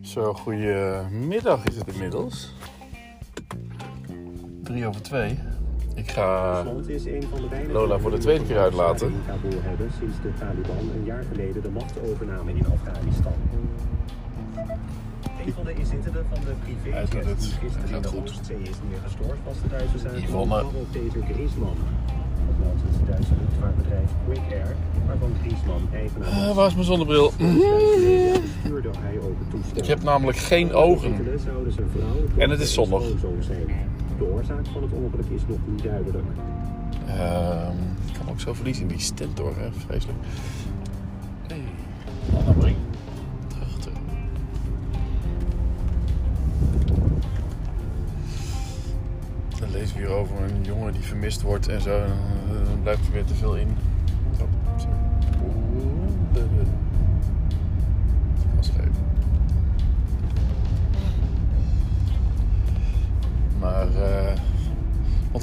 Zo, goedemiddag is het inmiddels. Drie over twee. Ik ga Rusland is een van de weinige Lola voor de tweede keer uitlaten. in Kabul hebben sinds de Taliban een jaar geleden de macht overnamen in Afghanistan. Een van de inzittenden van de die Hij gisteren in de. Oostzee is neergestort was de Duitse zaak van Peter Griezmann. Het Duitse Eigenaar Ah, waar is mijn zonnebril? Ik heb namelijk geen ogen. En het is zondag. zijn. De oorzaak van het ongeluk is nog niet duidelijk. Ehm, ik kan me ook zo verliezen in die stentor, hè? Vreselijk. Hey. Dan lezen we hier over een jongen die vermist wordt en zo. En eh, dan blijft er weer te veel in.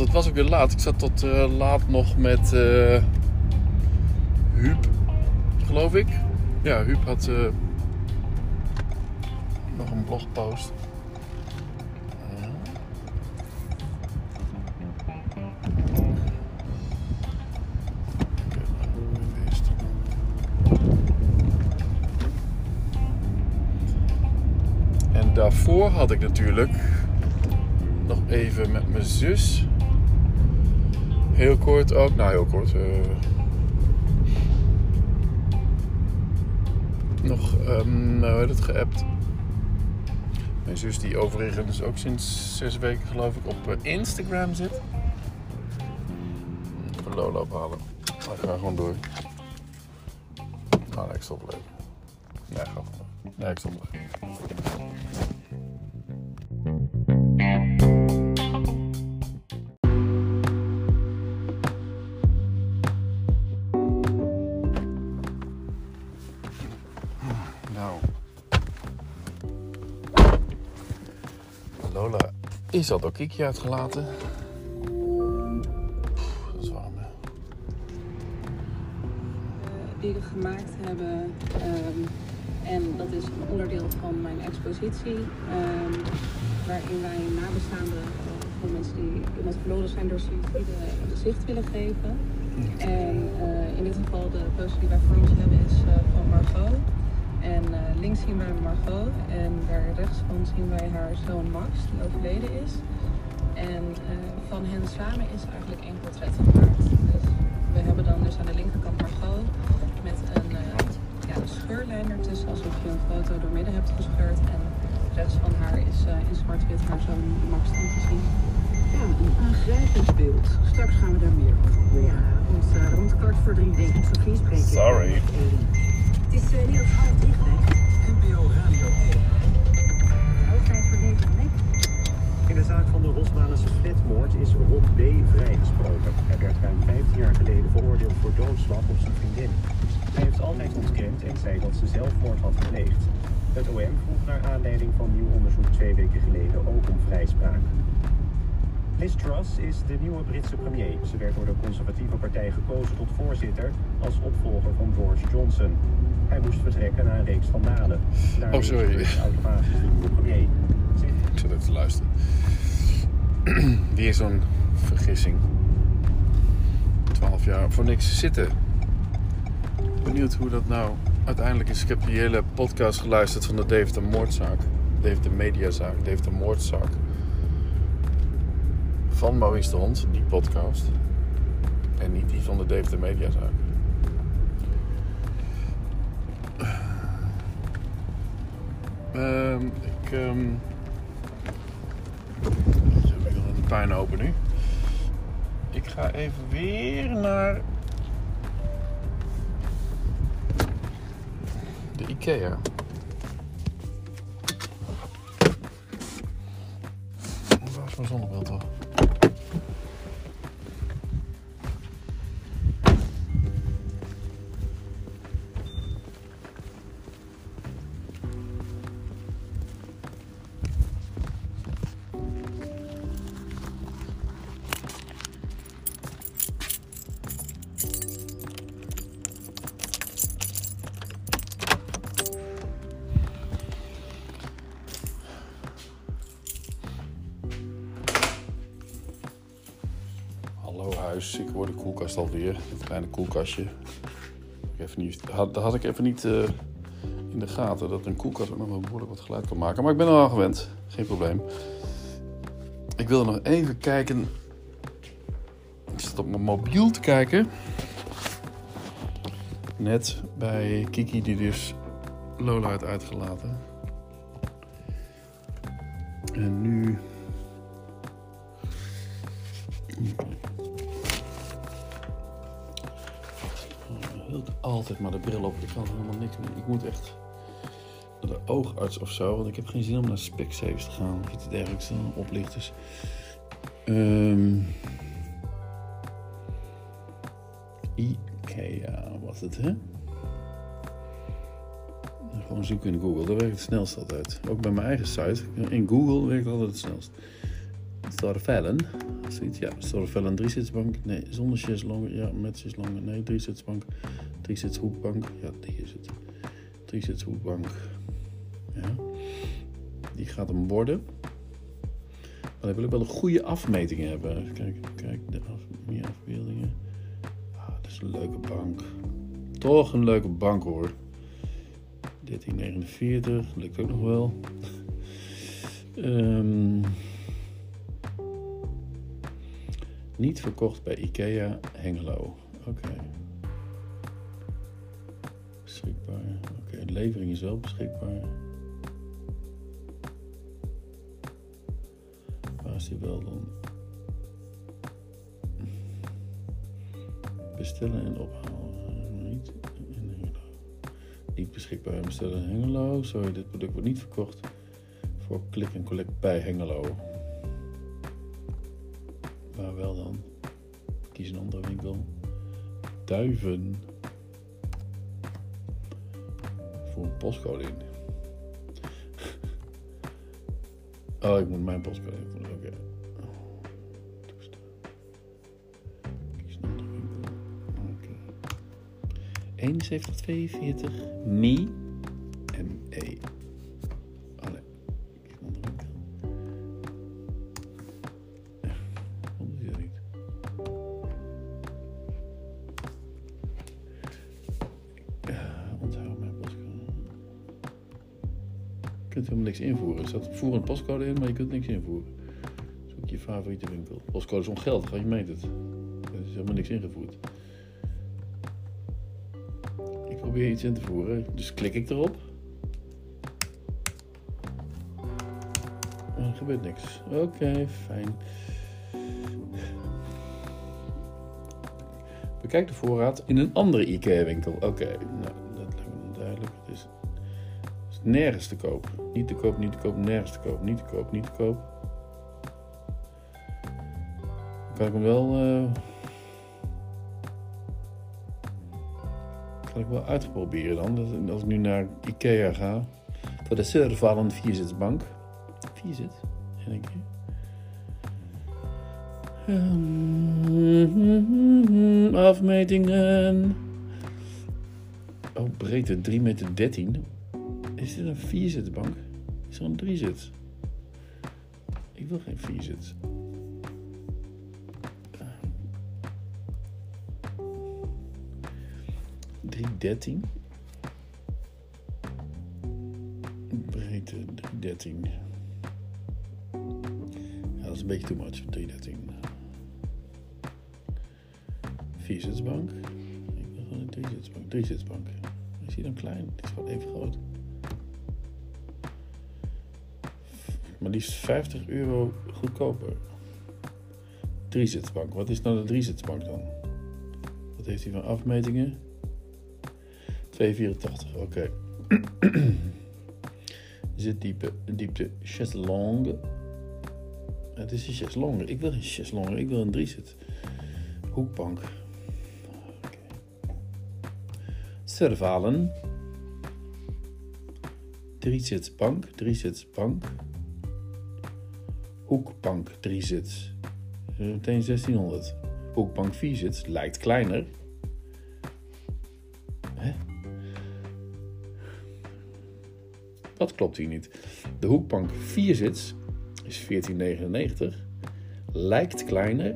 Het was ook weer laat. Ik zat tot eh, laat nog met eh Huub, geloof ik. Ja, Huub had eh, nog een blogpost. En daarvoor had ik natuurlijk nog even met mijn zus. Heel kort ook. Nou, heel kort. eh, nog, um, hoe het, geappt. Mijn zus die overigens ook sinds zes weken geloof ik op eh, Instagram zit. Even Lola ophalen. Maar ik ga gewoon door. Nou, ik stop even. Nee, door. Nee, ik. Is al door Kiki uitgelaten. Pff, dat is warm, hè? die we gemaakt hebben. Ehm, en dat is een onderdeel van mijn expositie. ehm, waarin wij nabestaanden eh, van mensen die iemand verloren zijn door suïcide een gezicht willen geven. En eh, in dit geval de poster die wij voor ons hebben is eh, van Margot. En eh, links zien wij Margot en daar rechts van zien wij haar zoon Max, die overleden is. En eh, van hen samen is eigenlijk één portret gemaakt. Dus we hebben dan dus aan de linkerkant Margot met een, eh, ja, een scheurlijn ertussen, alsof je een foto door midden hebt gescheurd. En rechts van haar is eh, in zwart-wit haar zoon Max dan te zien. Ja, een aangrijpend beeld. Straks gaan we daar meer over horen. Rond, eh, rond kwart voor drie denk ik. Sorry. Het is uh, niet op half drie geweest. NPO Radio 1. Ook tijd voor deze week. In de zaak van de Rosmalense flatmoord is Rob B. vrijgesproken. Hij werd ruim 15 jaar geleden veroordeeld voor doodslag op zijn vriendin. Hij heeft altijd ontkend en zei dat ze zelfmoord had gepleegd. Het OM vroeg naar aanleiding van nieuw onderzoek twee weken geleden ook om vrijspraak. Liz Truss is de nieuwe Britse premier. Ze werd door de conservatieve partij gekozen tot voorzitter als opvolger van Boris Johnson. Hij moest vertrekken na een reeks schandalen. Daardoor Oh, sorry. automatisch de premier. Ze Ik zat even te luisteren. Weer zo'n vergissing. 12 jaar voor niks zitten. Benieuwd hoe dat nou uiteindelijk is. Ik heb die hele podcast geluisterd van de Dave de Moordzaak. Dave de Mediazaak, Dave de Moordzaak. Van Maurice de Hond, die podcast. En niet die van de Dave de Mediazaak. Ehm, ik ehm Jeetje, heb een nu. Ik ga even weer naar de IKEA. Waar is mijn zonnebril toch? Sick hoor, de koelkast alweer. Het kleine koelkastje. Ik even niet, had, had ik even niet eh, in de gaten. Dat een koelkast ook nog wel behoorlijk wat geluid kan maken. Maar ik ben er al gewend. Geen probleem. Ik wilde nog even kijken. Ik zit op mijn mobiel te kijken. Net bij Kiki die dus Lola had uitgelaten. En nu... Altijd maar de bril op. Ik kan helemaal niks meer. Ik moet echt naar de oogarts of zo. Want ik heb geen zin om naar Specsavers te gaan. Of iets dergelijks. Oplichters. Ehm Ikea was het, hè? Gewoon zoeken in Google. Daar werkt het snelst altijd. Ook bij mijn eigen site. In Google werkt het altijd het snelst. Storvellen. Zoiets, ja. Storvellen driezitsbank. Nee, zonder chaiselongen. Ja, met chaiselongen. Nee, driezitsbank. Driezitshoekbank. Ja, die is het. Driezitshoekbank. Ja. Die gaat hem worden. Maar dan wil ik wel een goede afmetingen hebben. Kijk, kijk, de af, meer afbeeldingen. Ah, dat is een leuke bank. Toch een leuke bank hoor. 1349, lukt ook nog wel. Ehm, niet verkocht bij IKEA Hengelo. Oké. Beschikbaar. Oké, de levering is wel beschikbaar. Waar is die wel dan? Bestellen en ophalen. Niet in Hengelo. Niet beschikbaar en bestellen in Hengelo. Sorry, dit product wordt niet verkocht voor klik en collect bij Hengelo. Waar wel dan? Kies een andere winkel. Duiven. Postcode in. Oh, ik moet mijn postcode invullen. Oké. Winkel. Oké. 7142 ME ME. Kunt helemaal niks invoeren. Er staat voer een postcode in, maar je kunt niks invoeren. Zoek je favoriete winkel. Postcode is ongeldig, je meent het. Er is helemaal niks ingevoerd. Ik probeer iets in te voeren, dus klik ik erop. Er gebeurt niks. Oké, fijn. Bekijk de voorraad in een andere IKEA-winkel. Oké, nou, is nergens te koop. Niet te koop, niet te koop, nergens te koop. Niet te koop, niet te koop. Kan ik hem wel... eh, kan ik wel uitproberen dan. Dat- Als ik nu naar IKEA ga. Voor de Servalen vierzitsbank. Vierzit? En ik... Ehm, Afmetingen. Oh, breedte 3 meter 13. Is dit een vierzitsbank? Is er een driezit? Ik wil geen vierzit. Drie dertien. Breedte 313. Ja, dat is een beetje too much. 313. Vierzitsbank. Ik wil gewoon een driezitsbank. Driezitsbank. Is die dan klein? Die is gewoon even groot. Maar die is 50 euro goedkoper. Driezitsbank. Wat is nou de driezitsbank dan? Wat heeft hij van afmetingen? 284, oké. Zitdiepte, diepte chaiselongue. Het is een chaiselongue. Ik wil geen chaiselongue, ik wil een driezit. Hoekbank. Servalen. Driezitsbank, driezitsbank. Hoekbank, driezits. Eh, Meteen 1600. Hoekbank, vierzits. Lijkt kleiner. Hè? Dat klopt hier niet. De hoekbank vierzits is 1499. Lijkt kleiner.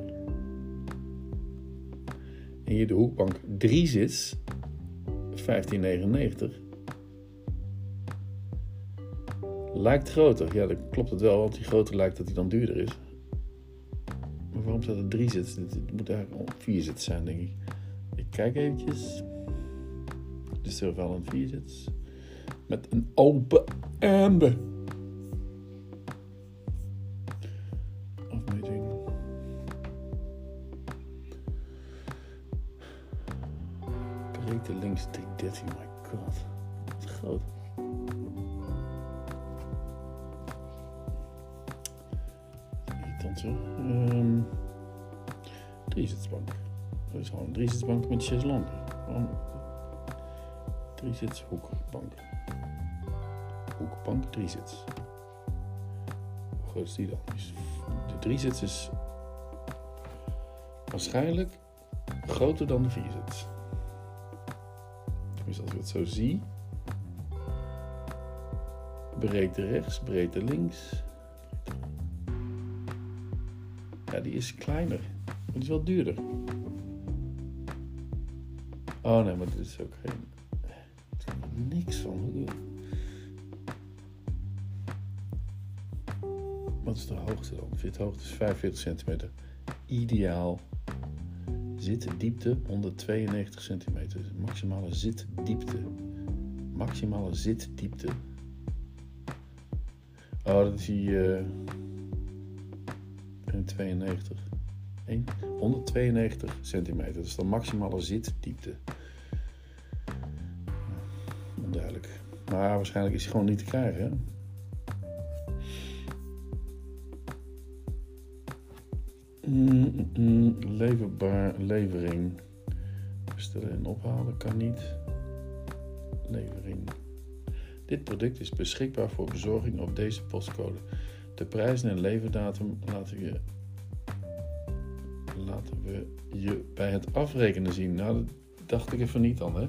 En hier de hoekbank 3 zits, 15,99. Lijkt groter. Ja, dan klopt het wel, want die groter lijkt dat die dan duurder is. Maar waarom staat er 3 zits? Het moet eigenlijk 4 zits zijn, denk ik. Ik kijk eventjes. Dus er wel een 4 zits. Met een open amber. Afmeting. Breedte links 313, my god. Wat groot. Zo. Um, driezitsbank. Dat is gewoon een driezitsbank met chaiselongen. Gewoon driezits hoekbank. Hoekbank, driezits. Hoe groot is die dan? De driezits is waarschijnlijk groter dan de vierzits. Tenminste, als ik het zo zie. Breedte rechts, breedte links. Ja, die is kleiner. Die is wel duurder. Oh nee, maar dit is ook geen... Niks van. Wat is de hoogte dan? Fit hoogte is 45 centimeter. Ideaal. Zitdiepte 192 centimeter. Maximale zitdiepte. Maximale zitdiepte. Oh, dat is die uh, 92. 192 centimeter. Dat is de maximale zitdiepte. Onduidelijk. Maar waarschijnlijk is hij gewoon niet te krijgen. Hè? Mm, mm, leverbaar levering. Bestellen en ophalen kan niet. Levering. Dit product is beschikbaar voor bezorging op deze postcode. De prijzen en leverdatum laten we, laten we je bij het afrekenen zien. Nou, dat dacht ik even niet dan, hè.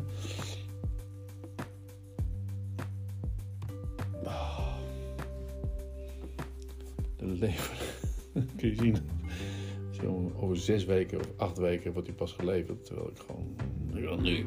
Ah. De lever. Kun je zien over zes weken of acht weken wordt hij pas geleverd. Terwijl ik gewoon. Nu.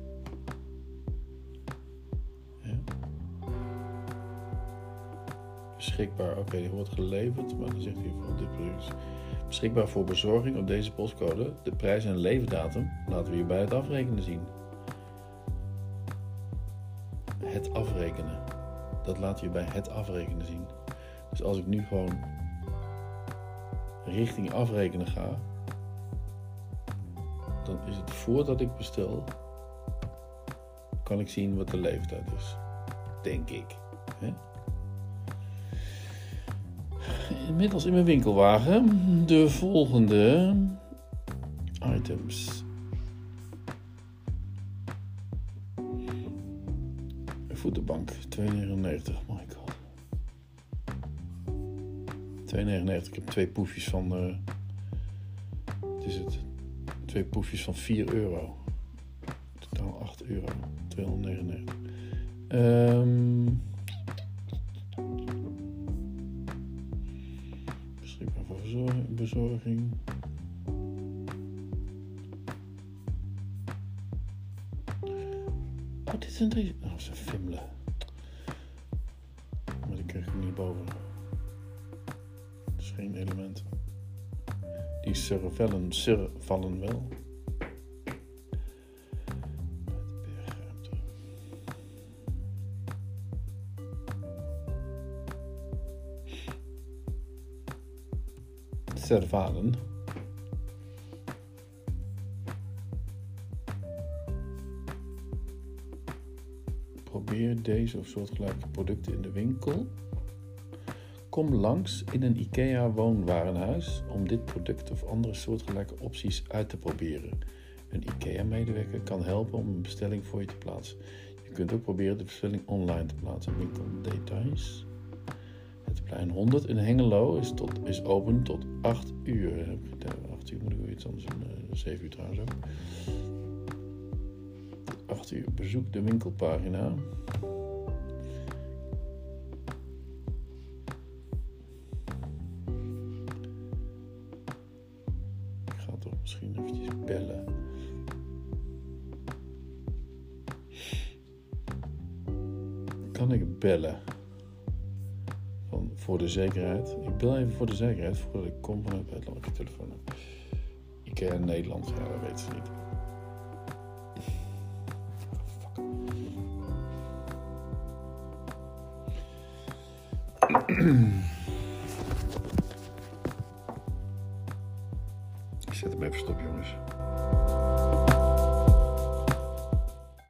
Beschikbaar. Oké, die wordt geleverd, maar dan zegt hij van dit product beschikbaar voor bezorging op deze postcode. De prijs en leverdatum laten we hier bij het afrekenen zien. Het afrekenen. Dat laten we bij het afrekenen zien. Dus als ik nu gewoon richting afrekenen ga, dan is het voordat ik bestel, kan ik zien wat de leeftijd is. Denk ik. Hè? Inmiddels in mijn winkelwagen de volgende items. Voetenbank 2,99. My god. 2,99. Ik heb twee poefjes van. Uh, is het? twee poefjes van 4 euro. Totaal 8 euro. 299. Um, bezorging. Oh, dit is een drie. Oh, een Fimle. Maar die krijg ik niet boven. Dat is geen element. Die survellen, survallen wel. Probeer deze of soortgelijke producten in de winkel. Kom langs in een IKEA woonwarenhuis om dit product of andere soortgelijke opties uit te proberen. Een IKEA-medewerker kan helpen om een bestelling voor je te plaatsen. Je kunt ook proberen de bestelling online te plaatsen. Winkel details. Het plein 100 in Hengelo is, tot, is open tot 8 uur. 8 uur moet ik weer iets anders doen. 7 uur trouwens ook. 8 uur. Bezoek de winkelpagina. Ik ga toch misschien eventjes bellen. Kan ik bellen? Voor de zekerheid. Ik bel even voor de zekerheid voordat ik kom vanuit het buitenland. Telefoon. Ik ken Nederland, ja, dat weet ze niet. Ik